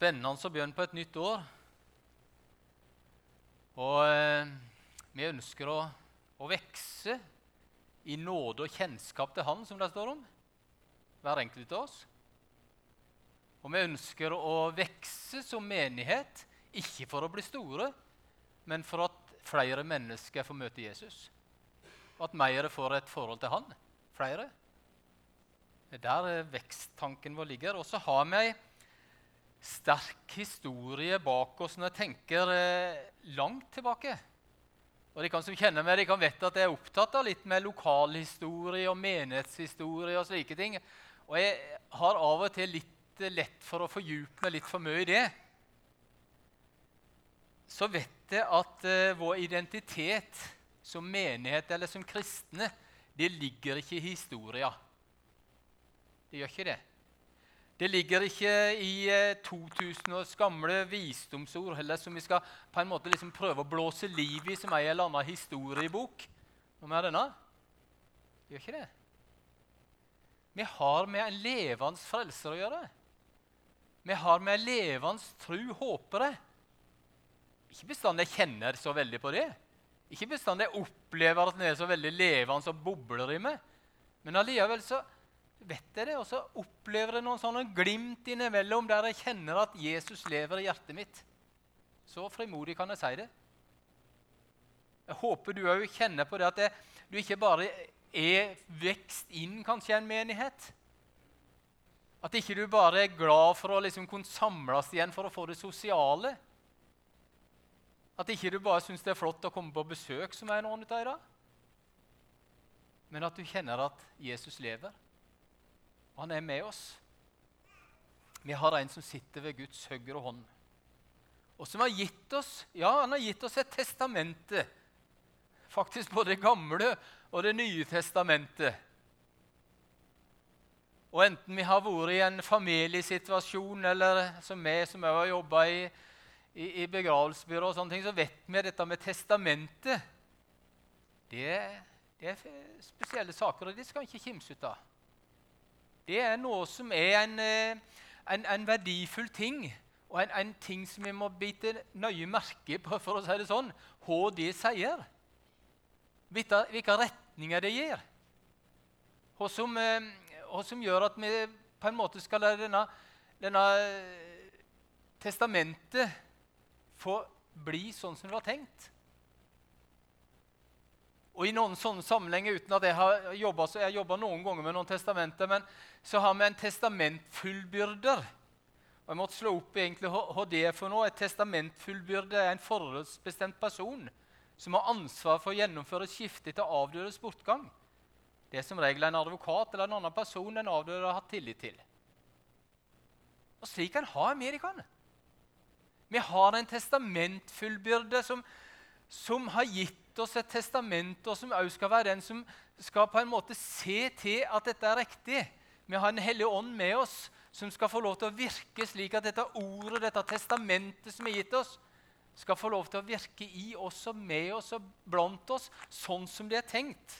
spennende å begynne på et nytt år. Og eh, vi ønsker å, å vokse i nåde og kjennskap til Han, som det står om. Hver enkelt av oss. Og vi ønsker å vokse som menighet, ikke for å bli store, men for at flere mennesker får møte Jesus. Og at mer får et forhold til Han. Flere. Det er der veksttanken vår ligger. Og så har vi ei sterk historie bak oss når jeg tenker eh, langt tilbake. Og De kan som kjenner meg, de kan vite at jeg er opptatt av litt med lokalhistorie og menighetshistorie og slike ting. Og jeg har av og til litt lett for å fordype meg litt for mye i det. Så vet jeg at eh, vår identitet som menighet eller som kristne, det ligger ikke i historia. Det gjør ikke det. Det ligger ikke i 2000 eh, års gamle visdomsord heller, som vi skal på en måte liksom prøve å blåse liv i som ei eller annen historiebok. Noe mer denne? Gjør ikke det. Vi har med en levende frelser å gjøre. Vi har med en levende tru håpere. Ikke bestandig kjenner så veldig på det. Ikke bestandig opplever at den er så veldig levende og bobler i meg. Men allikevel så vet jeg det, og så opplever jeg noen sånne glimt innimellom der jeg kjenner at Jesus lever i hjertet mitt. Så frimodig kan jeg si det. Jeg håper du òg kjenner på det at det, du ikke bare er vekst inn kanskje i en menighet. At ikke du bare er glad for å liksom kunne samles igjen for å få det sosiale. At ikke du bare syns det er flott å komme på besøk, som er noen av dere. Men at du kjenner at Jesus lever. Han er med oss. Vi har en som sitter ved Guds høyre hånd, og som har gitt oss ja, han har gitt oss et testamente. Faktisk både Det gamle og Det nye testamentet. Og enten vi har vært i en familiesituasjon, eller som vi som har jobba i, i, i begravelsesbyrå, og sånne ting, så vet vi dette med testamentet. Det, det er spesielle saker, og de skal vi ikke kimse ut av det er noe som er en, eh, en, en verdifull ting. Og en, en, ting som vi må bite nøye merke på, for å si det sånn, hva det sier. Hvilke retninger det gir. Hva som, eh, som, gjør at vi på en måte skal la denne, denne testamentet få bli sånn som det var tenkt. Og i noen sånne sammenhenger, uten at jeg har jobbet, jeg jobba noen ganger med noen testamenter, men så har vi en testamentfullbyrder. Og Jeg måtte slå opp egentlig hva det er for noe. Et testamentfullbyrde er en forholdsbestemt person som har ansvar for å gjennomføre skifte etter avdødes bortgang. Det er som regel en advokat eller en annen person den avdøde har hatt tillit til. Og slik kan ha Amerikaene. Vi har en testamentfullbyrde som, som har gitt oss et testament, og som også skal være den som skal på en måte se til at dette er riktig. Vi har en hellig ånd med oss som skal få lov til å virke slik at dette ordet, dette testamentet som er gitt oss, skal få lov til å virke i oss og med oss og blant oss sånn som det er tenkt.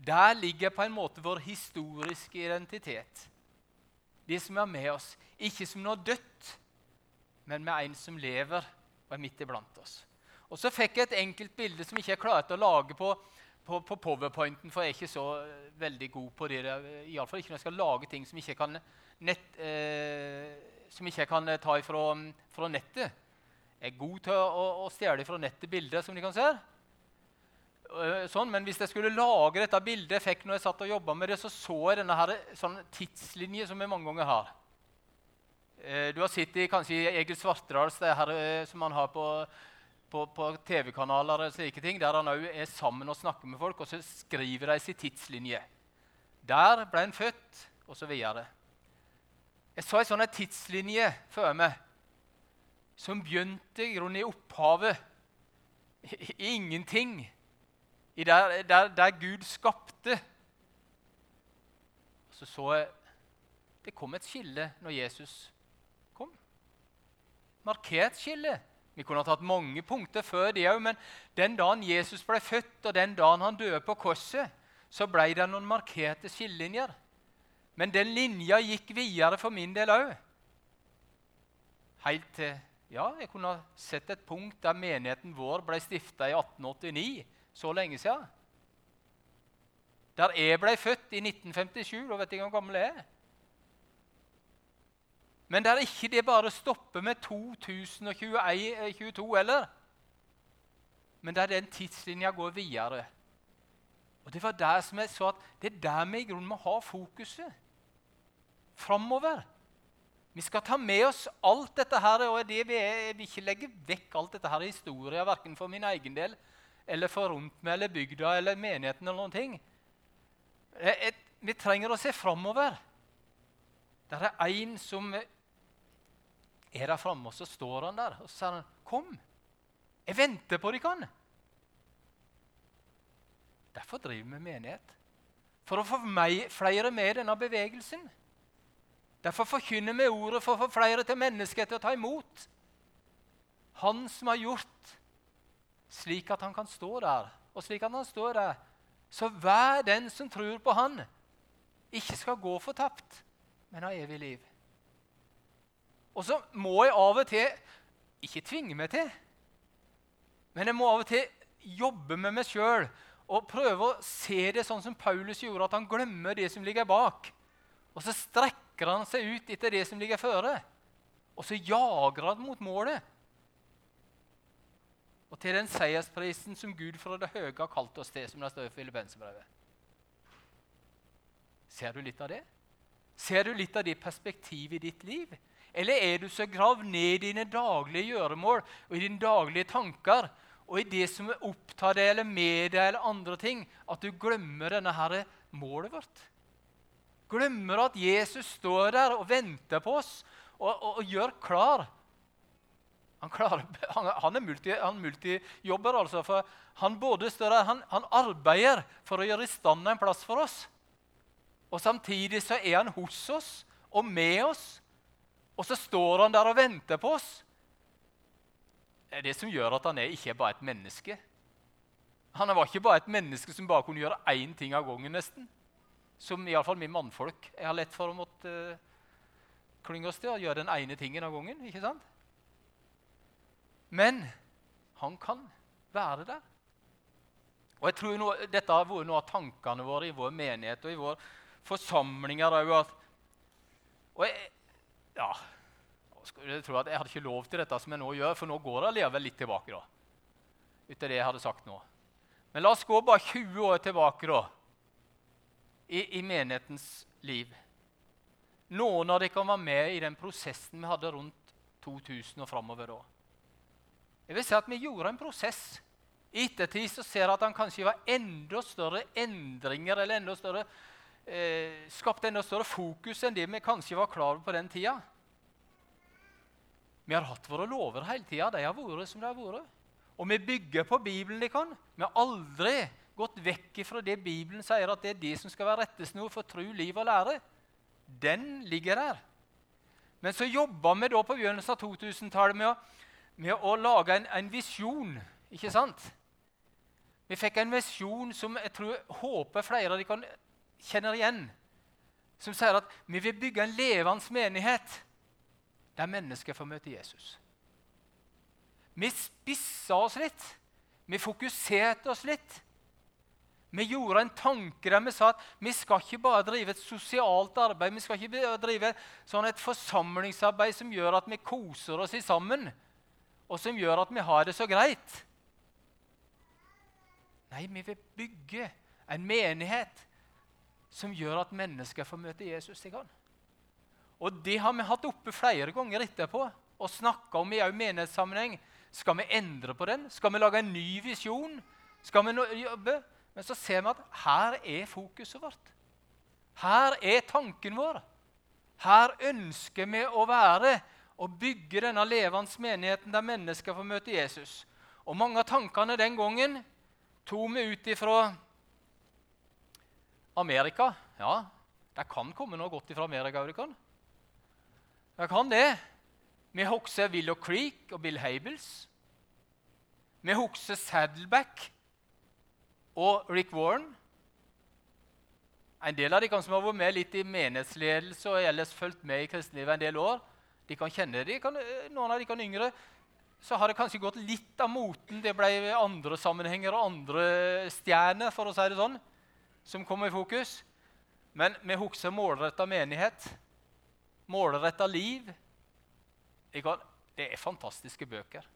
Der ligger på en måte vår historiske identitet. De som er med oss. Ikke som noe dødt, men med en som lever og er midt iblant oss. Og så fikk jeg et enkelt bilde som ikke jeg klarte å lage på, på, på powerpointen, for jeg er ikke så eh, veldig god på det. Iallfall ikke når jeg skal lage ting som ikke kan, nett, eh, som ikke kan ta ifra, fra nettet. Jeg er god til å, å, stjele fra nettet bilder, som de kan se. Eh, sånn, men hvis jeg skulle lage dette bildet jeg fikk når jeg satt og jobba med det, så så jeg denne her, sånn tidslinje som jeg mange ganger har. Eh, du har sett i kanskje Egil Svartedals, det her som han har på på, på TV-kanaler og slike ting, der han òg er sammen og snakker med folk, og så skriver de sin tidslinje. Der ble han født, osv. Jeg så en sånn tidslinje før meg som begynte i grunnen i opphavet. I ingenting. I der, der, der Gud skapte. Så så jeg det kom et skille når Jesus kom. Markert skille. Vi kunne ha tatt mange punkter før det òg, men den dagen Jesus ble født, og den dagen han døde på korset, så ble det noen markerte skillelinjer. Men den linja gikk videre for min del òg. helt til Ja, jeg kunne ha sett et punkt der menigheten vår ble stifta i 1889. Så lenge siden. Der jeg ble født i 1957. Da vet jeg hvor gammel jeg er. Men der ikke det bare stopper med 2022 heller. Men der den tidslinja går videre. Og Det var der som jeg så at det er der vi i grunnen må ha fokuset. Framover. Vi skal ta med oss alt dette her, og det vi er, vil ikke legge vekk alt dette her i historien, verken for min egen del eller for rundt meg eller bygda eller menigheten. eller noen ting. Vi trenger å se framover. Det er en som er der framme, og så står han der og så sier han, 'Kom, jeg venter på dere.' Derfor driver vi menighet. For å få flere med i denne bevegelsen. Derfor forkynner vi ordet for å få flere til mennesket til å ta imot. Han som har gjort slik at han kan stå der. Og slik at han står der, så hver den som tror på Han, ikke skal gå fortapt, men ha evig liv. Og så må jeg av og til ikke tvinge meg til, men jeg må av og til jobbe med meg sjøl og prøve å se det sånn som Paulus gjorde, at han glemmer det som ligger bak. Og så strekker han seg ut etter det som ligger føre. Og så jager han mot målet og til den seiersprisen som Gud fra det høye har kalt oss til, som det står i Filippenserbrevet. Ser du litt av det? Ser du litt av det perspektivet i ditt liv? Eller er du så gravd ned i dine daglige gjøremål og i dine daglige tanker og i det som opptar deg eller med deg eller andre ting, at du glemmer denne her målet vårt? Glemmer at Jesus står der og venter på oss og, og, og gjør klar han, klarer, han, han er multi, multijobber, altså. For han både større, han, han, arbeider for å gjøre i stand en plass for oss. Og samtidig så er han hos oss og med oss. Og så står han der og venter på oss. Det er det som gjør at han er ikke bare et menneske. Han var ikke bare et menneske som bare kunne gjøre én ting av gangen. nesten. Som iallfall min mannfolk. Jeg har lett for å måtte uh, klynge oss til og gjøre den ene tingen av gangen. ikke sant? Men han kan være der. Og jeg tror noe, Dette har vært noe av tankene våre i vår menighet og i våre forsamlinger òg. Og jeg, ja, jeg tror at jeg hadde ikke lov til dette som jeg nå gjør, for nå går det allikevel litt tilbake. da, Etter det jeg hadde sagt nå. Men la oss gå bare 20 år tilbake da, i, i menighetens liv. Noen av dere kan være med i den prosessen vi hadde rundt 2000 og framover da. Jeg vil si at Vi gjorde en prosess. I ettertid så ser jeg at han kanskje var enda større endringer eller enda større, eh, skapte enda større fokus enn det vi kanskje var klar over på den tida. Vi har hatt våre lover hele tida. De har vært som de har vært. Og vi bygger på Bibelen. kan. Vi har aldri gått vekk fra det Bibelen sier at det er det som skal være rettesnor for tro, liv og lære. Den ligger der. Men så jobba vi da på begynnelsen av 2000-tallet med med å lage en, en visjon. Ikke sant? Vi fikk en visjon som jeg tror, håper flere av dere kjenner igjen. Som sier at vi vil bygge en levende menighet der mennesker får møte Jesus. Vi spissa oss litt. Vi fokuserte oss litt. Vi gjorde en tanke der vi sa at vi skal ikke bare drive et sosialt arbeid, vi skal ikke drive sånn et forsamlingsarbeid som gjør at vi koser oss sammen og som gjør at vi har det så greit. Nei, vi vil bygge en menighet som gjør at mennesker får møte Jesus. i gang. Og Det har vi hatt oppe flere ganger etterpå og snakka om i menighetssammenheng. Skal vi endre på den? Skal vi lage en ny visjon? Skal vi jobbe? Men så ser vi at her er fokuset vårt. Her er tanken vår. Her ønsker vi å være og bygge denne levende menigheten der mennesker får møte Jesus. Og Mange av tankene den gangen tok vi ut ifra Amerika. Ja, det kan komme noe godt fra Amerika. Kan. det kan det. Vi husker Willow Creek og Bill Habels. Vi husker Saddleback og Rick Warren. En del av de som har vært med litt i menighetsledelse og ellers fulgt med i kristenlivet en del år, De kan kjenne det. Kan, eh, noen av de kan yngre så har det kanskje gått litt av moten. Det ble andre sammenhenger og andre stjerner for å si det sånn, som kommer i fokus. Men vi husker målretta menighet, målretta liv. Det er fantastiske bøker.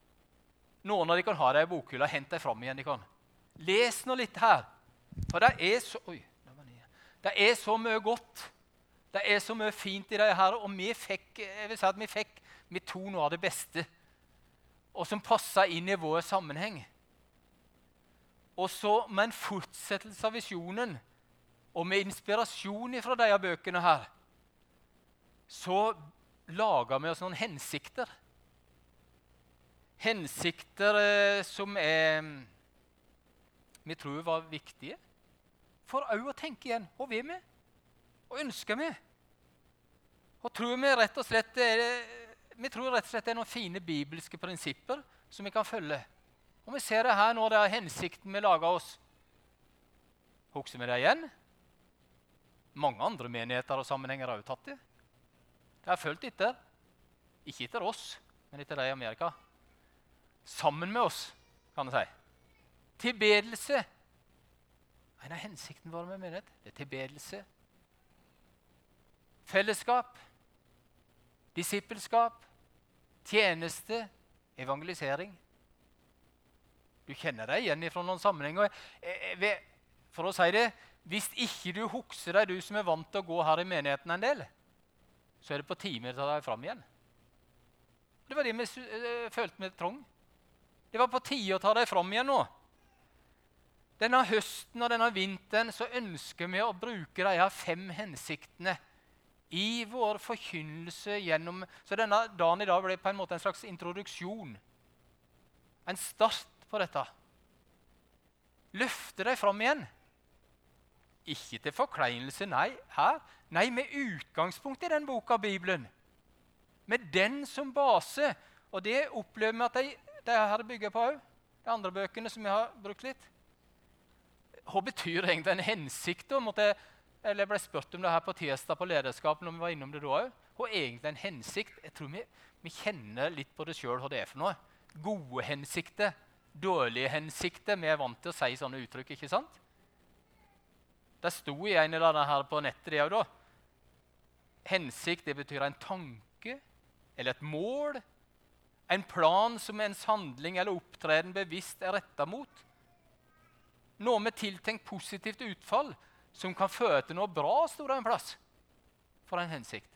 Noen av de kan ha dem i bokhylla. Hent dem fram igjen. kan. Les nå litt her. For det er så, oi, det er så mye godt. Det er så mye fint i det her. Og vi fikk, jeg vil si at vi fikk vi to noe av det beste og som passa inn i vår sammenheng. Og så med en fortsettelse av visjonen og med inspirasjon fra disse bøkene her, så lager vi oss noen hensikter. Hensikter eh, som er vi tror var viktige. For òg å tenke igjen hva vil vi? og ønsker vi? Og tror vi rett og slett er vi tror rett og slett det er noen fine bibelske prinsipper som vi kan følge. Og Vi ser det her nå, det er hensikten vi lager oss. Husker vi det igjen? Mange andre menigheter og sammenhenger har jo tatt det. De har fulgt etter. Ikke etter oss, men etter de i Amerika. Sammen med oss, kan jeg si. Tilbedelse. En av hensikten vår med menighet det er tilbedelse. Fellesskap. Disippelskap tjeneste, evangelisering. Du kjenner deg igjen fra noen sammenhenger. For å si det, Hvis ikke du husker deg, du som er vant til å gå her i menigheten en del, så er det på tide å ta deg fram igjen. Det var det vi eh, følte med trang. Det var på tide å ta deg fram igjen nå. Denne høsten og denne vinteren så ønsker vi å bruke de fem hensiktene i vår forkynnelse gjennom Så denne dagen i dag ble på en måte en slags introduksjon. En start på dette. Løfte deg fram igjen. Ikke til forkleinelse, nei. Her. Nei, med utgangspunkt i den boka Bibelen. Med den som base. Og det opplever vi at de, de her bygger på òg. De andre bøkene som vi har brukt litt. Hva betyr egentlig en hensikt? da? Måtte eller Jeg ble spurt om det her på tirsdag på lederskap. når vi var innom det da Hva er egentlig en hensikt. Jeg tror vi, vi kjenner litt på det sjøl hva det er for noe. Gode hensikter, dårlige hensikter. Vi er vant til å si sånne uttrykk. ikke sant? Det sto i en eller annen her på nettet, det òg, da. Hensikt det betyr en tanke eller et mål. En plan som ens handling eller opptreden bevisst er retta mot. Noe med tiltenkt positivt utfall som kan føre til noe bra, sto det en plass, for en hensikt.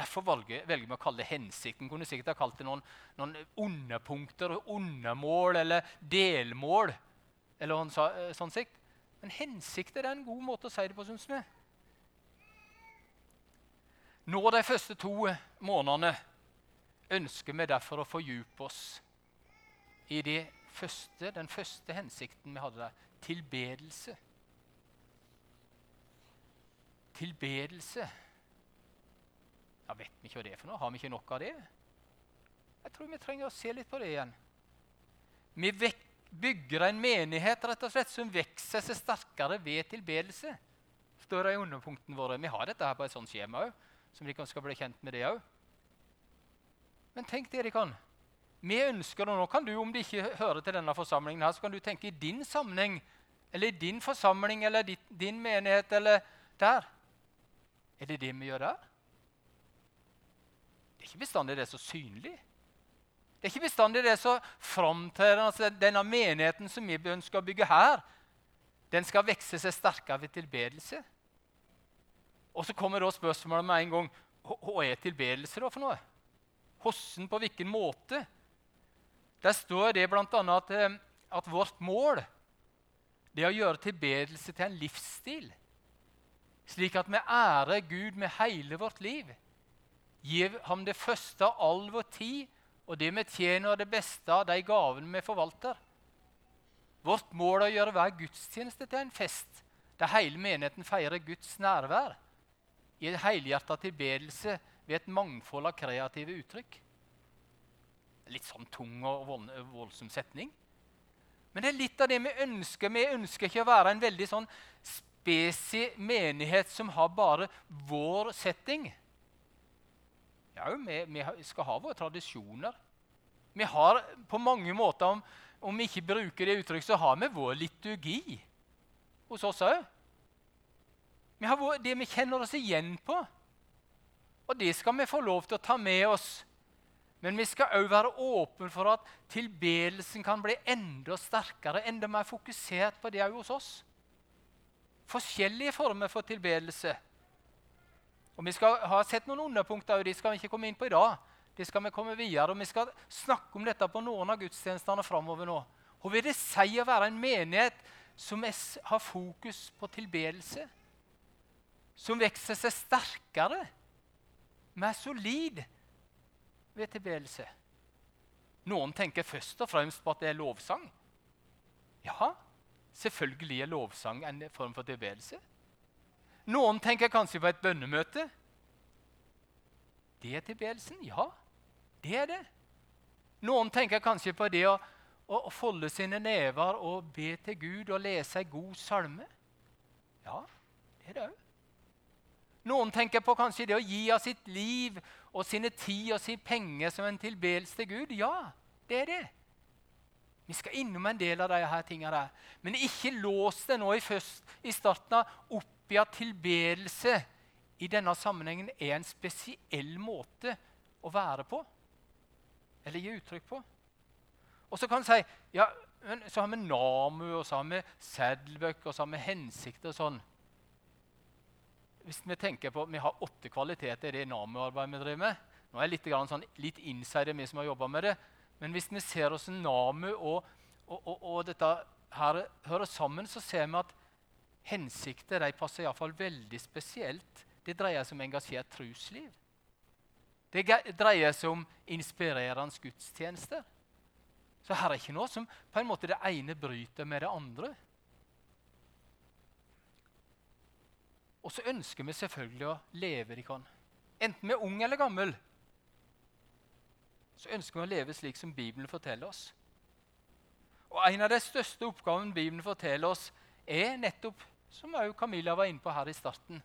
Derfor velger, velger vi å kalle det hensikten. Kunne sikkert ha kalt det noen, noen underpunkter, undermål eller delmål. eller noe eh, sånn sikt. Men hensikt er en god måte å si det på, syns vi. Nå de første to månedene ønsker vi derfor å fordype oss i første, den første hensikten vi hadde der tilbedelse tilbedelse. Ja, Vet vi ikke hva det er for noe? Har vi ikke nok av det? Jeg tror vi trenger å se litt på det igjen. Vi bygger en menighet rett og slett som vokser seg sterkere ved tilbedelse. står det i underpunktene våre. Vi har dette her på et sånt skjema òg, som de skal bli kjent med det òg. Men tenk det de kan. Vi ønsker det, Nå kan du, om de ikke hører til denne forsamlingen, her, så kan du tenke i din sammenheng, eller i din forsamling, eller din menighet, eller der. Er det det vi gjør der? Det er ikke bestandig det er så synlig. Det er ikke bestandig det er så framtredende. Altså, denne menigheten som vi ønsker å bygge her, den skal vokse seg sterkere ved tilbedelse. Og så kommer da spørsmålet med en gang hva er tilbedelse da for noe? Hvordan, på hvilken måte? Der står det bl.a. At, eh, at vårt mål det er å gjøre tilbedelse til en livsstil slik at vi ærer Gud med hele vårt liv. Gir ham det første av all vår tid, og det vi tjener det beste av de gavene vi forvalter. Vårt mål er å gjøre hver gudstjeneste til en fest der hele menigheten feirer Guds nærvær i en helhjerta tilbedelse ved et mangfold av kreative uttrykk. Litt sånn tung og voldsom setning. Men det er litt av det vi ønsker. Vi ønsker ikke å være en veldig sånn spesi menighet som har bare vår setting. Ja, vi, vi skal ha våre tradisjoner. Vi har på mange måter, om, om vi ikke bruker det uttrykket, så har vi vår liturgi hos oss òg. Vi har vår, det vi kjenner oss igjen på. Og det skal vi få lov til å ta med oss. Men vi skal òg være åpne for at tilbedelsen kan bli enda sterkere, enda mer fokusert på det òg hos oss. Forskjellige former for tilbedelse. Og Vi skal ha sett noen underpunkter, og de skal vi ikke komme inn på i dag. Det skal vi komme videre, og vi skal snakke om dette på noen av gudstjenestene framover nå. Hva vil det si å være en menighet som har fokus på tilbedelse? Som vokser seg sterkere, mer solid ved tilbedelse? Noen tenker først og fremst på at det er lovsang. Ja, selvfølgelig er lovsang en form for tilbedelse. Noen tenker kanskje på et bønnemøte. Det er tilbedelsen, ja. Det er det. Noen tenker kanskje på det å, å, folde sine never og be til Gud og lese ei god salme. Ja, det er det òg. Noen tenker på kanskje det å gi av sitt liv og sine tid og sine penger som en tilbedelse til Gud. Ja, det er det. Vi skal innom en del av disse tingene. Men ikke lås det nå i, først, i starten av opp i at tilbedelse i denne sammenhengen er en spesiell måte å være på eller gi uttrykk på. Og så kan en si ja, så har vi NAMU, og så har vi seddelbøker, og så har vi hensikter og sånn. Hvis Vi tenker på, vi har åtte kvaliteter i det NAMU-arbeidet vi driver med. Nå er jeg litt, sånn, litt insider, vi som har jobba med det. Men hvis vi ser oss NAMU og, og, og, og, dette her hører sammen, så ser vi at hensikter de passer iallfall veldig spesielt. Det dreier seg om engasjert trusliv. Det dreier seg om inspirerende gudstjenester. Så her er ikke noe som på en måte det ene bryter med det andre. Og så ønsker vi selvfølgelig å leve de kan. Enten vi er ung eller gammel, så ønsker vi å leve slik som Bibelen forteller oss. Og En av de største oppgavene Bibelen forteller oss, er nettopp, som òg Camilla var inne på her i starten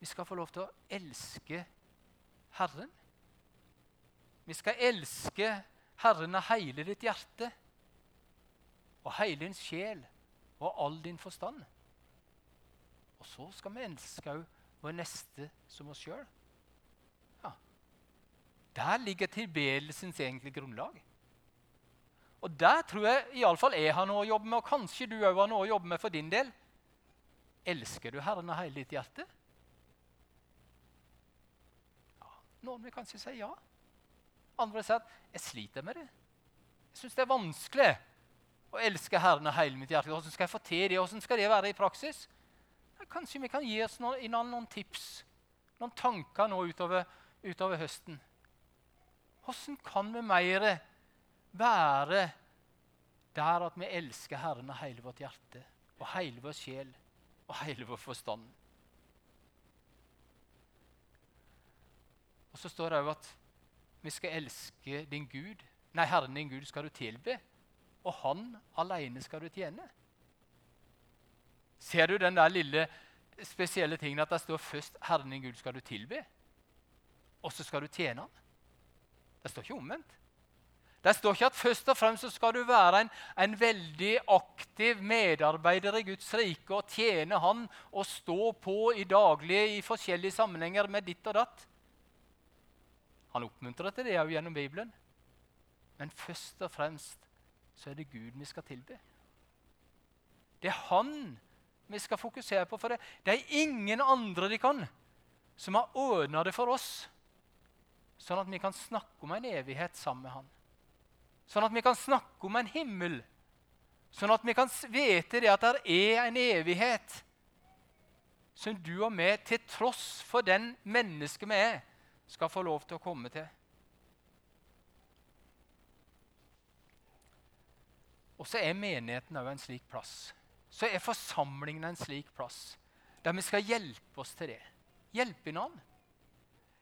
Vi skal få lov til å elske Herren. Vi skal elske Herren av hele ditt hjerte og hele din sjel og all din forstand. Og så skal vi elske òg vår neste som oss sjøl. Ja. Der ligger tilbedelsens egentlige grunnlag. Og der tror jeg iallfall jeg har noe å jobbe med, og kanskje du òg har noe å jobbe med for din del. Elsker du Herren av hele ditt hjerte? Noen vil kanskje si ja. Andre vil si at 'jeg sliter med det'. Jeg syns det er vanskelig å elske Herren av hele mitt hjerte. Hvordan skal jeg få til det? Hvordan skal det være i praksis? Ja, kanskje vi kan gi oss noen, noen tips, noen tanker nå utover, utover høsten. Hvordan kan vi mer være der at vi elsker Herren av hele vårt hjerte og hele vår sjel og hele vår forstand? Og så står det òg at vi skal elske din Gud. Nei, Herren din Gud skal du tilbe, og Han alene skal du tjene. Ser du den der lille spesielle tingen at det står først 'Herren din Gud skal du tilbe', og så skal du tjene Han? Det står ikke omvendt. Det står ikke at først og fremst skal du være en, en, veldig aktiv medarbeider i Guds rike og tjene Han og stå på i daglige i forskjellige sammenhenger med ditt og datt. Han oppmuntrer til det òg gjennom Bibelen. Men først og fremst så er det Gud vi skal tilbe. Det er Han vi skal fokusere på. For det, det er ingen andre de kan som har ordna det for oss, sånn at vi kan snakke om en evighet sammen med Han. Sånn at vi kan snakke om en himmel. Sånn at vi kan vite det at det er en evighet som du og vi, til tross for den mennesket vi er, skal få lov til å komme til. Og så er menigheten òg en slik plass. Så er forsamlingen en slik plass der vi skal hjelpe oss til det. Hjelpe hverandre.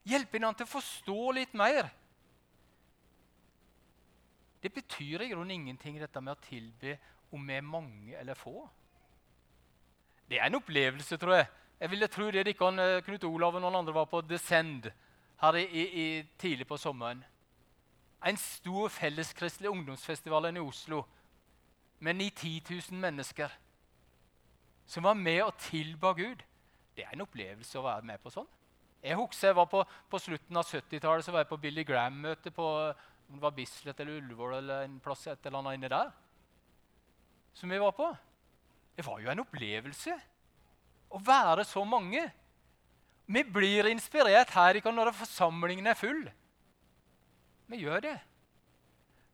Hjelpe hverandre til å forstå litt mer. Det betyr i grunnen ingenting, dette med å tilbe om vi er mange eller få. Det er en opplevelse, tror jeg. Jeg ville tro det de kan, Knut Olav og noen andre var på Descend her i, i, tidlig på sommeren. En stor felleskristelig ungdomsfestival i Oslo med 9 10 000 mennesker som var med og tilba Gud. Det er en opplevelse å være med på sånn. Jeg husker jeg var på, på slutten av 70-tallet så var jeg på Billy Graham-møte på om det var Bislett eller Ullevål eller en plass et eller annet inni der. Som vi var på. Det var jo en opplevelse å være så mange. Vi blir inspirert her ikke når forsamlingen er full. Vi gjør det.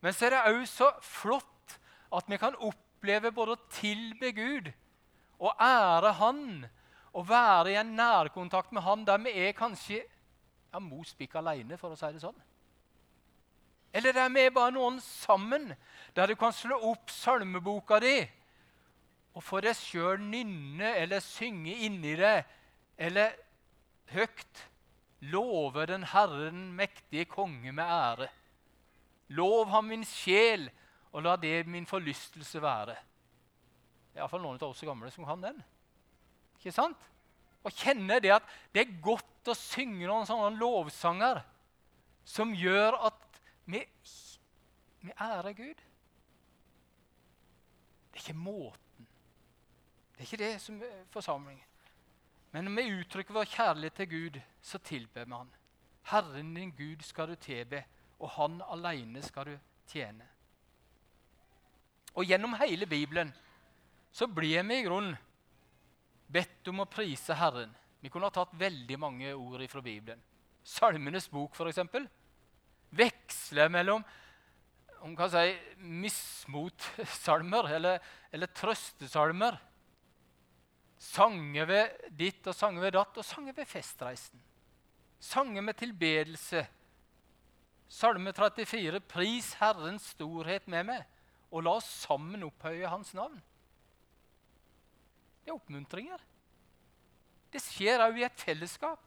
Men så er det òg så flott at vi kan oppleve både å tilbe Gud og ære Han og være i en nærkontakt med Han der vi er kanskje ja, mos pikk aleine, for å si det sånn. Eller der vi er bare noen sammen, der du kan slå opp salmeboka di og få deg sjøl nynne eller synge inni det, eller høyt love den Herren mektige konge med ære. Lov ham min sjel, og la det min forlystelse være. Det er iallfall noen av oss gamle som kan den. Ikke sant? Og kjenner det at det er godt å synge noen sånne lovsanger som gjør at vi, ærer Gud. Det er ikke måten. Det er ikke det som er forsamlingen. Men når vi uttrykker vår kjærlighet til Gud, så tilber vi Han. Herren din Gud skal du tilbe, og Han alene skal du tjene. Og gjennom hele Bibelen så blir vi i grunnen bedt om å prise Herren. Vi kunne ha tatt veldig mange ord fra Bibelen. Salmenes bok, f.eks. Veksler mellom om kan si, mismotsalmer eller, eller trøstesalmer. Sanger ved ditt og sanger ved datt, og sanger ved festreisen. Sanger med tilbedelse. Salme 34.: Pris Herrens storhet med meg, og la oss sammen opphøye Hans navn. Det er oppmuntringer. Det skjer òg i et fellesskap.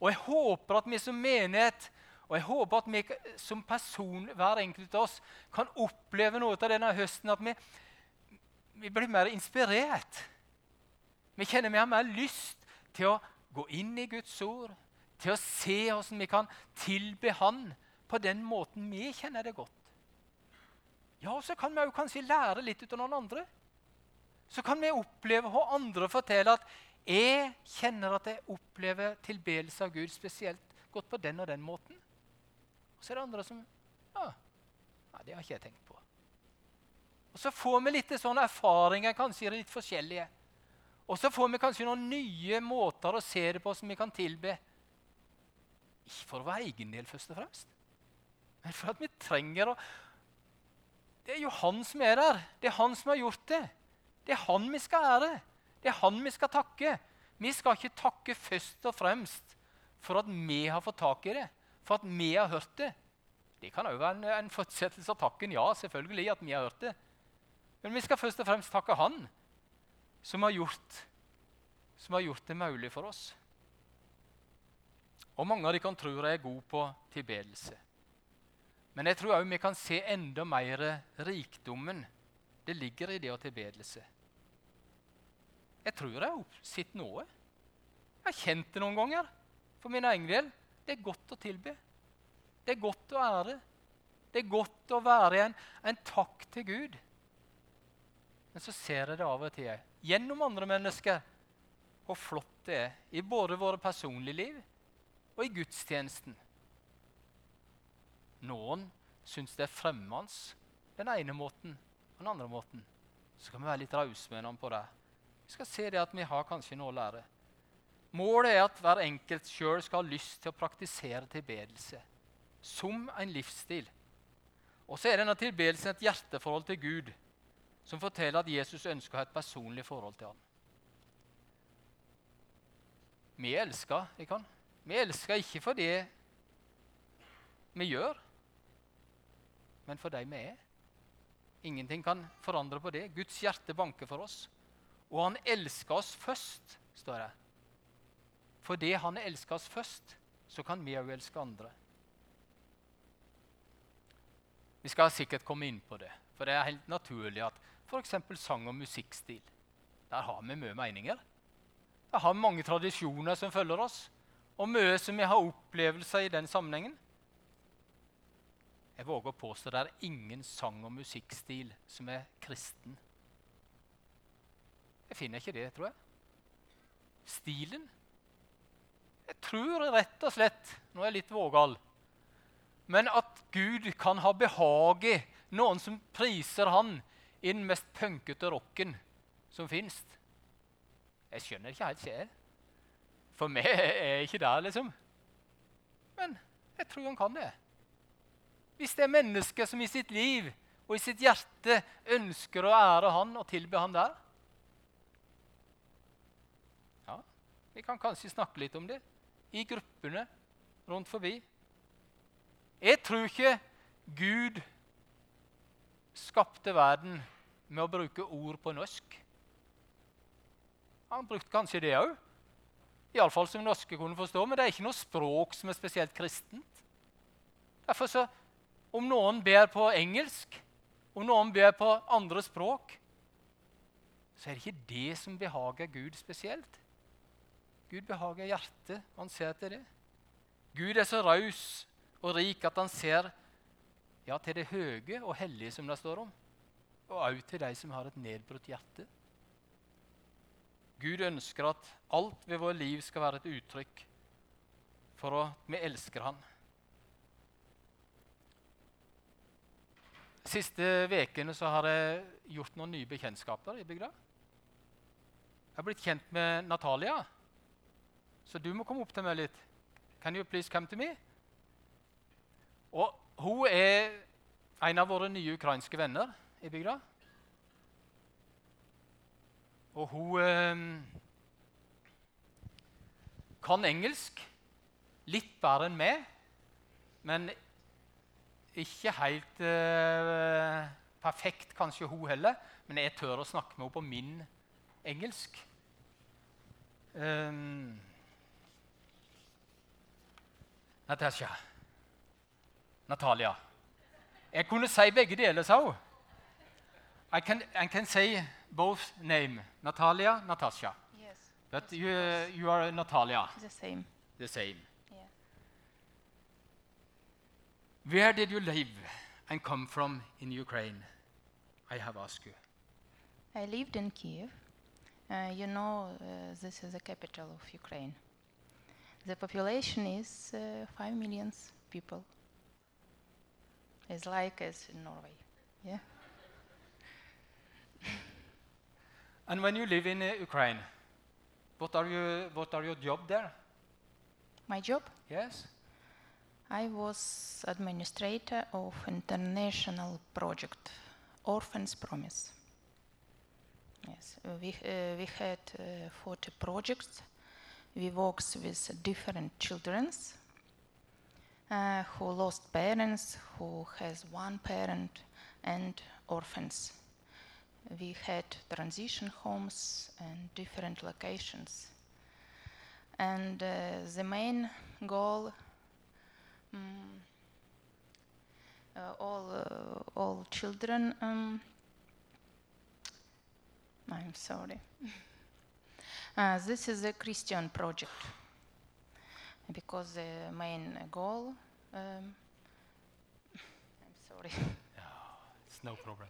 Og jeg håper at vi som menighet og jeg håper at vi som person, hver enkelt av oss, kan oppleve noe av denne høsten at vi, vi blir mer inspirert. Vi kjenner vi har mer lyst til å gå inn i Guds ord, til å se hvordan vi kan tilbe Han på den måten vi kjenner det godt. Ja, så kan vi kanskje lære litt av noen andre så kan vi oppleve hva andre forteller at 'jeg kjenner at jeg opplever tilbedelse av Gud spesielt godt på den og den måten'. Og så er det andre som ja, nei, det har ikke jeg tenkt på. Og Så får vi litt sånne erfaringer, kanskje litt forskjellige. Og så får vi kanskje noen nye måter å se det på som vi kan tilbe. Ikke for vår egen del, først og fremst, men for at vi trenger å Det er jo han som er der. Det er han som har gjort det. Det er han vi skal ære. Det er han vi skal takke. Vi skal ikke takke først og fremst for at vi har fått tak i det, for at vi har hørt det. Det kan òg være en, en fortsettelse av takken. Ja, selvfølgelig at vi har hørt det. Men vi skal først og fremst takke Han som har gjort, som har gjort det mulig for oss. Og Mange av de kan tro jeg er god på tilbedelse. Men jeg tror òg vi kan se enda mer rikdommen det ligger i det å tilbedelse. Jeg tror jeg har sett noe. Jeg har kjent det noen ganger for min egen del. Det er godt å tilbe. Det er godt å ære. Det er godt å være en, en takk til Gud. Men så ser jeg det av og til gjennom andre mennesker hvor flott det er i både våre personlige liv og i gudstjenesten. Noen syns det er fremmende den ene måten, og den andre måten. Så kan vi være litt rause med hverandre på det. Vi skal se det at vi har kanskje noe å lære. Målet er at hver enkelt sjøl skal ha lyst til å praktisere tilbedelse som en livsstil. Og så er denne tilbedelsen et hjerteforhold til Gud som forteller at Jesus ønsker å ha et personlig forhold til ham. Vi elsker, ikke han. Vi elsker ikke for det vi gjør, men for de vi er. Ingenting kan forandre på det. Guds hjerte banker for oss. Og han elsker oss først, står det. Fordi han elsker oss først, så kan vi òg elske andre. Vi skal sikkert komme inn på det, for det er helt naturlig at f.eks. sang- og musikkstil Der har vi mye meninger. Der har vi mange tradisjoner som følger oss. og mye som vi har opplevelser i den sammenhengen. Jeg våger å påstå det er ingen sang- og musikkstil som er kristen. Jeg finner ikke det, tror jeg. Stilen Jeg tror rett og slett Nå er jeg litt vågal. Men at Gud kan ha behag i noen som priser Han i den mest punkete rocken som fins. Jeg skjønner ikke helt sjel. For meg er jeg ikke der, liksom. Men jeg tror han kan det. Hvis det er mennesker som i sitt liv og i sitt hjerte ønsker å ære han og tilbe han der Ja, vi kan kanskje snakke litt om det i gruppene rundt forbi. Jeg tror ikke Gud skapte verden med å bruke ord på norsk. Han brukte kanskje det òg. Iallfall som norske kunne forstå. Men det er ikke noe språk som er spesielt kristent. Derfor så, Om noen ber på engelsk, om noen ber på andre språk, så er det ikke det som behager Gud spesielt. Gud behager hjertet. og Han ser til det. Gud er så raus og rik at han ser ja, til det høye og hellige som det står om, og òg til de som har et nedbrutt hjerte. Gud ønsker at alt ved vårt liv skal være et uttrykk for at vi elsker Han. Siste ukene har jeg gjort noen nye bekjentskaper i bygda. Jeg har blitt kjent med Natalia, så du må komme opp til meg litt. Can you please come to me? Og hun er en av våre nye ukrainske venner i bygda. Og hun eh, kan engelsk litt bedre enn meg, men ikke helt eh, perfekt, kanskje hun heller. Men jeg tør å snakke med henne på min engelsk. Um, Natasha. Natalia. Jeg kunne si begge deler, sa hun. I can, I can say both name, Natalia, Natasha. Yes. But you, you are Natalia, The same. the same. Yeah. Where did you live and come from in Ukraine? I have asked you. I lived in Kiev. Uh, you know, uh, this is the capital of Ukraine. The population is uh, 5 million people. It's like as in Norway. Yeah. And when you live in uh, Ukraine, what are, you, what are your job there? My job? Yes? I was administrator of international project Orphans Promise. Yes, we, uh, we had uh, 40 projects. We worked with different children uh, who lost parents, who has one parent, and orphans. We had transition homes and different locations. And uh, the main goal mm, uh, all uh, all children um, I'm sorry. Uh, this is a Christian project because the main goal um, I'm sorry. It's no problem.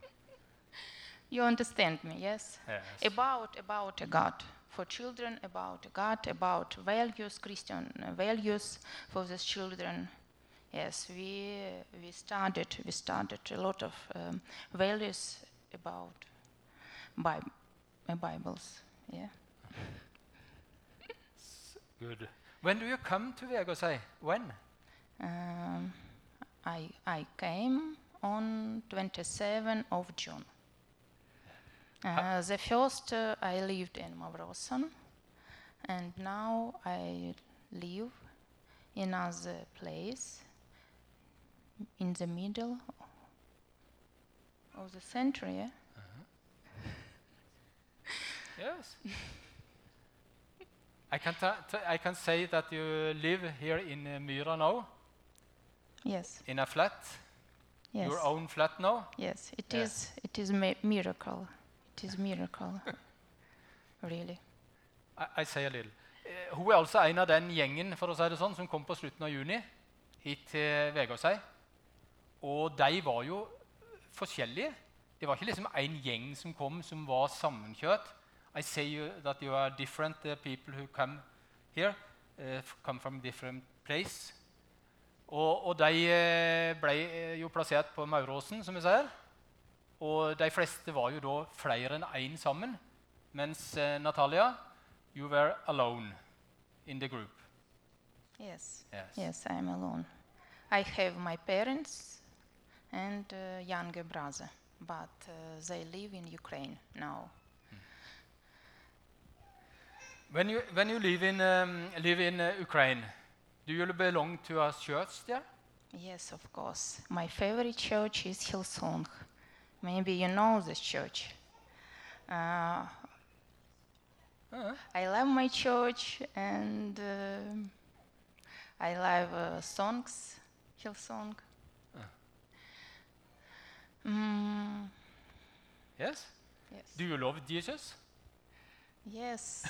You understand me, yes? Yes. About about a God for children, about God, about values, Christian values for these children. Yes, we we studied we studied a lot of um, values about Bi- uh, Bibles. Yeah. Good. When do you come to Vegårshei? When? Um, I I came on 27 of June. Uh, the first uh, I lived in Mavrosan, and now I live in another place in the middle of the century. yeah? Yes. I can, I can say that you live here in uh, Myra now, Yes, in a flat, yes, your own flat now. yes. It Yeah. is. It is mi- miracle. It is miracle. really. I, I say a little. Uh, Hun er altså en av den gjengen for å si det sånn, som kom på slutten av juni hit til Vegårshei. Og de var jo forskjellige. Det var ikke liksom en gjeng som kom som var sammenkjørt. I say you, that you are different uh, people who come here, uh, come from different place. Og, og de eh, ble eh, jo plassert på Mauråsen, som vi sier. Og de fleste var jo da flere enn én sammen. Mens eh, Natalia, you were alone in the group. Yes. Yes. Yes, I am alone. I have my parents and uh, younger brother, but uh, they live in Ukraine now. When you, when you live in, um, live in uh, Ukraine, do you belong to a church there? Yes, of course. My favorite church is Hillsong. Maybe you know this church. Uh, Uh-huh. I love my church and uh, I love uh, songs, Hillsong. Mm, Yes? yes. Do you love Jesus? Yes.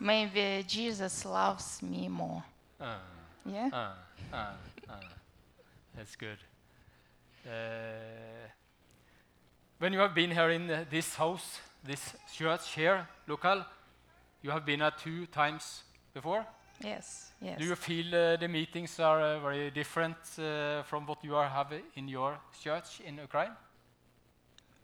Maybe Jesus loves me more. Uh, Yeah? uh, uh. That's good. Uh, when you have been here in uh, this house, this church here, local, you have been at two times before. Yes. Yes. Do you feel uh, the meetings are very different from what you are having in your church in Ukraine?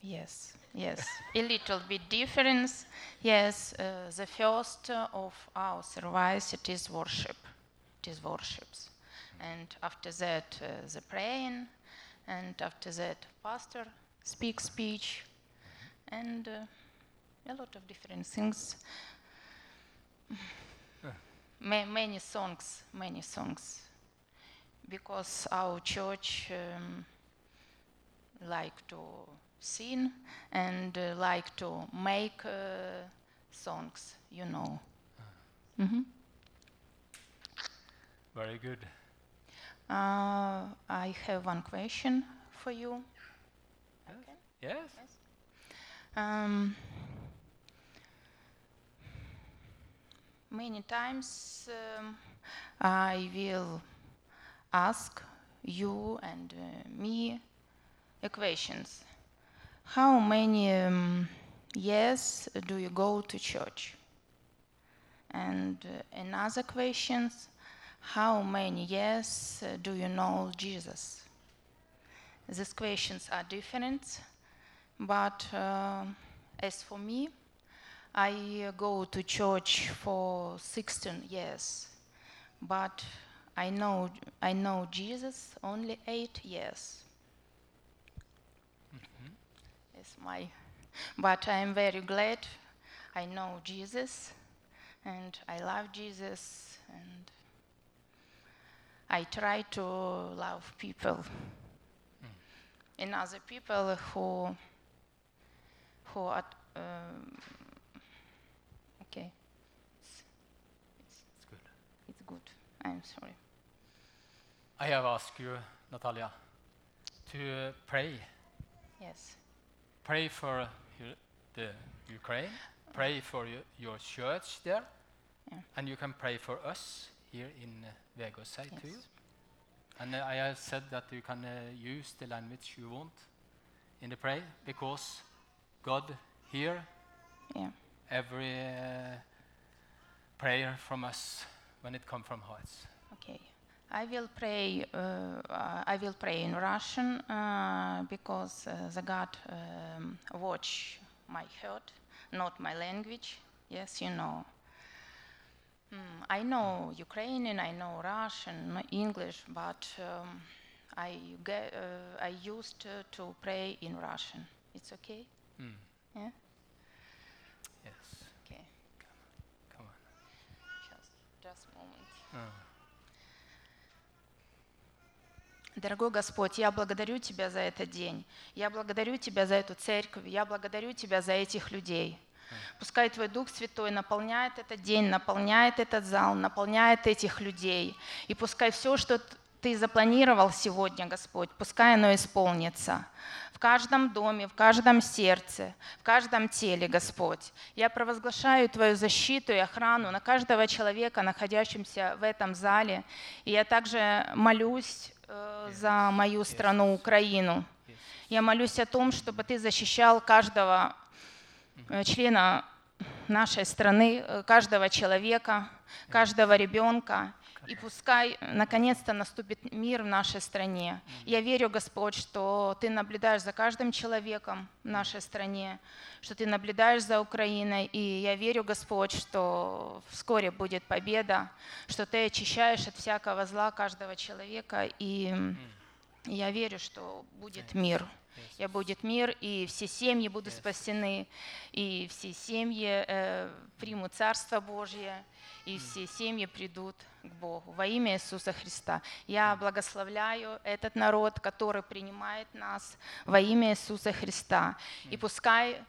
Yes, yes, a little bit difference. Yes, uh, the first of our service it is worship, it is worships, and after that uh, the praying, and after that pastor speaks speech, and uh, a lot of different things. Ma- many songs, many songs, because our church. Um, like to sing and uh, like to make uh, songs, you know. hmm Very good. Uh, I have one question for you. Okay. Yes? Um, many times um, I will ask you and uh, me equations. How many um, years do you go to church? And uh, another questions, how many years uh, do you know Jesus? These questions are different, but uh, as for me, I uh, go to church for 16 years, but I know I know Jesus only eight years. It's my, but I am very glad I know Jesus, and I love Jesus, and I try to love people. And other people who who are um, okay. It's, it's, It's good. it's good. I'm sorry. I have asked you, Natalia, to uh, pray. Yes. Pray for the Ukraine. Pray for your, your church there. Yeah. And you can pray for us here in uh, Vegårshei too. Yes. And uh, I have said that you can uh, use the language you want in the prayer because God hear Yeah. every uh, prayer from us when it comes from hearts. Okay. I will pray. Uh, I will pray in Russian uh, because uh, the God um, watch my heart, not my language. Yes, you know. Mm, I know Ukrainian, I know Russian, English, but um, I ge- uh, I used uh, to pray in Russian. It's okay. Mm. Yeah. Yes. Okay. Come on. Just, just a moment. Uh. Дорогой Господь, я благодарю Тебя за этот день. Я благодарю Тебя за эту церковь. Я благодарю Тебя за этих людей. Пускай Твой Дух Святой наполняет этот день, наполняет этот зал, наполняет этих людей. И пускай все, что Ты запланировал сегодня, Господь, пускай оно исполнится. В каждом доме, в каждом сердце, в каждом теле, Господь. Я провозглашаю Твою защиту и охрану на каждого человека, находящегося в этом зале. И я также молюсь за мою страну, Украину. Я молюсь о том, чтобы Ты защищал каждого э, члена нашей страны, э, каждого человека, каждого ребенка. И пускай наконец-то наступит мир в нашей стране. Я верю, Господь, что Ты наблюдаешь за каждым человеком в нашей стране, что Ты наблюдаешь за Украиной. И я верю, Господь, что вскоре будет победа, что Ты очищаешь от всякого зла каждого человека. И я верю, что будет мир. Я будет мир, и все семьи будут спасены, и все семьи э, примут Царство Божье, и все семьи придут к Богу. Во имя Иисуса Христа. Я благословляю этот народ, который принимает нас во имя Иисуса Христа. И пускай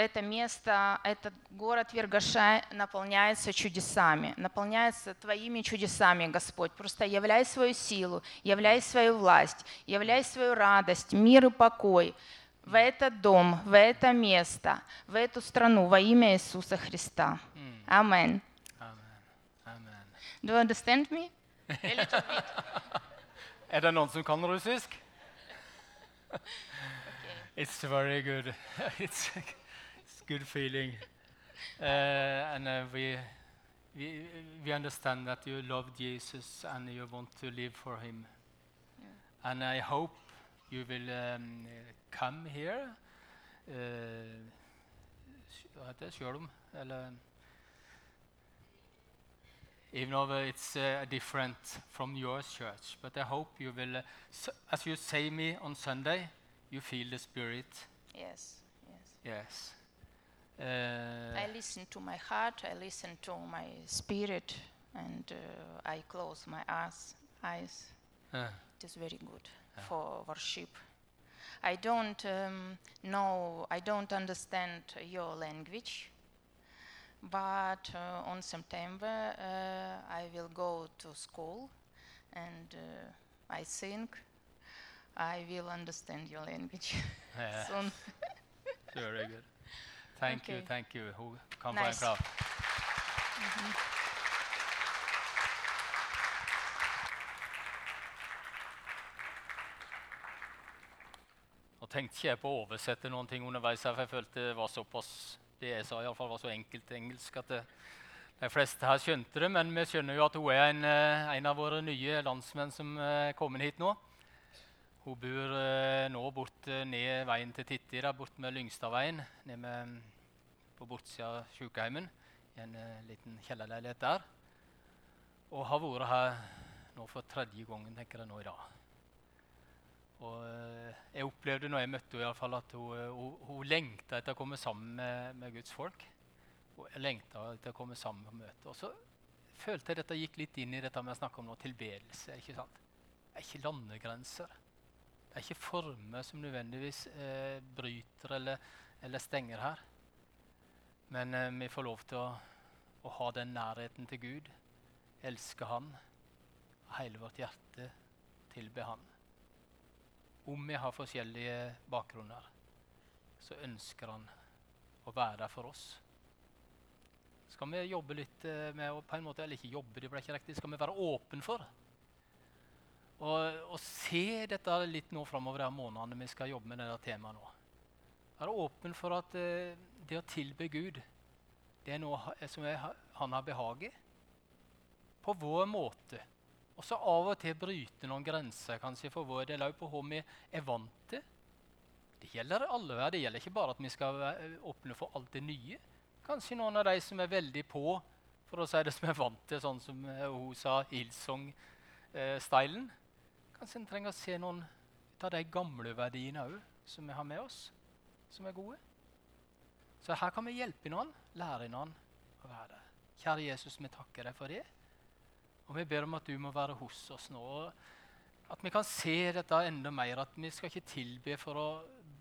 это место, этот город Вергаша наполняется чудесами, наполняется Твоими чудесами, Господь. Просто являй свою силу, являй свою власть, являй свою радость, мир и покой в этот дом, в это место, в эту страну во имя Иисуса Христа. Аминь. Do you understand me? A little bit. Er det noen som kan russisk? It's very good. it's good feeling. Uh, and uh, we, we, we understand that you love Jesus and you want to live for him. And I hope you will um, come here. Uh, hva heter det? Eller even though it's uh, different from your church. But I hope you will, uh, s- as you say me on Sunday, you feel the Spirit. Yes, yes. Yes. Uh, I listen to my heart, I listen to my spirit, and uh, I close my eyes. eyes. uh, It is very good for worship. I don't um, know, I don't understand your language, but uh, on September uh, I will go to school and uh, I think I will understand your language yeah, soon. very good. Thank you, Okay. thank you. Hun kan Nice. by crowd. Nå tenkte ikke jeg på å oversette noen ting underveis, her, for jeg følte det var såpass det jeg sa i alle fall var så enkelt engelsk at det, de fleste her skjønte det. Men vi skjønner jo at hun er en, eh, en av våre nye landsmenn som er kommet hit nå. Hun bor eh, nå bort eh, ned veien til Titti, bort med Lyngstadveien. Ned med, på bortsida av sykehjemmet, i en eh, liten kjellerleilighet der. Og har vært her nå for tredje gangen, tenker jeg nå i dag. Og jeg opplevde når jeg møtte henne, i alle fall, at hun, hun, hun lengta etter å komme sammen med, med Guds folk. Hun lengta etter å komme sammen på møtet. Og så følte jeg dette gikk litt inn i dette med å snakke om noe tilbedelse. ikke sant? Det er ikke landegrenser. Det er ikke former som nødvendigvis eh, bryter eller, eller stenger her. Men eh, vi får lov til å, å ha den nærheten til Gud, elske Han av hele vårt hjerte, tilbe Han. Om vi har forskjellige bakgrunner, så ønsker Han å være der for oss. Skal vi jobbe litt eh, med å på en måte, Eller ikke jobbe, det ble ikke riktig. Skal vi være åpne for og, og se dette litt nå framover de månedene vi skal jobbe med dette temaet nå. Være åpen for at eh, det å tilbe Gud, det er noe som er, han har behag i. På vår måte. Og så av og til bryte noen grenser kanskje for vår del òg på hva vi er vant til. Det gjelder alle her. Det gjelder ikke bare at vi skal åpne for alt det nye. Kanskje noen av de som er veldig på, for å si det som er vant til, sånn som eh, hun sa, Hillsong-stylen. Kanskje en trenger å se noen av de gamle verdiene òg, som vi har med oss, som er gode. Så her kan vi hjelpe hverandre, lære hverandre å være der. Kjære Jesus, vi takker deg for det. Og vi ber om at du må være hos oss nå. og At vi kan se dette enda mer. At vi skal ikke tilbe for å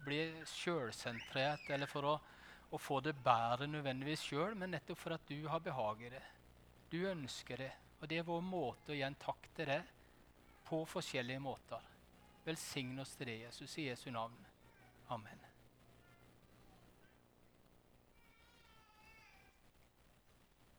bli sjølsentrert eller for å, å få det bedre nødvendigvis sjøl, men nettopp for at du har behag i det. Du ønsker det. Og det er vår måte å gi en takk til det på forskjellige måter. Velsign oss til det, Jesus, i Jesu navn. Amen.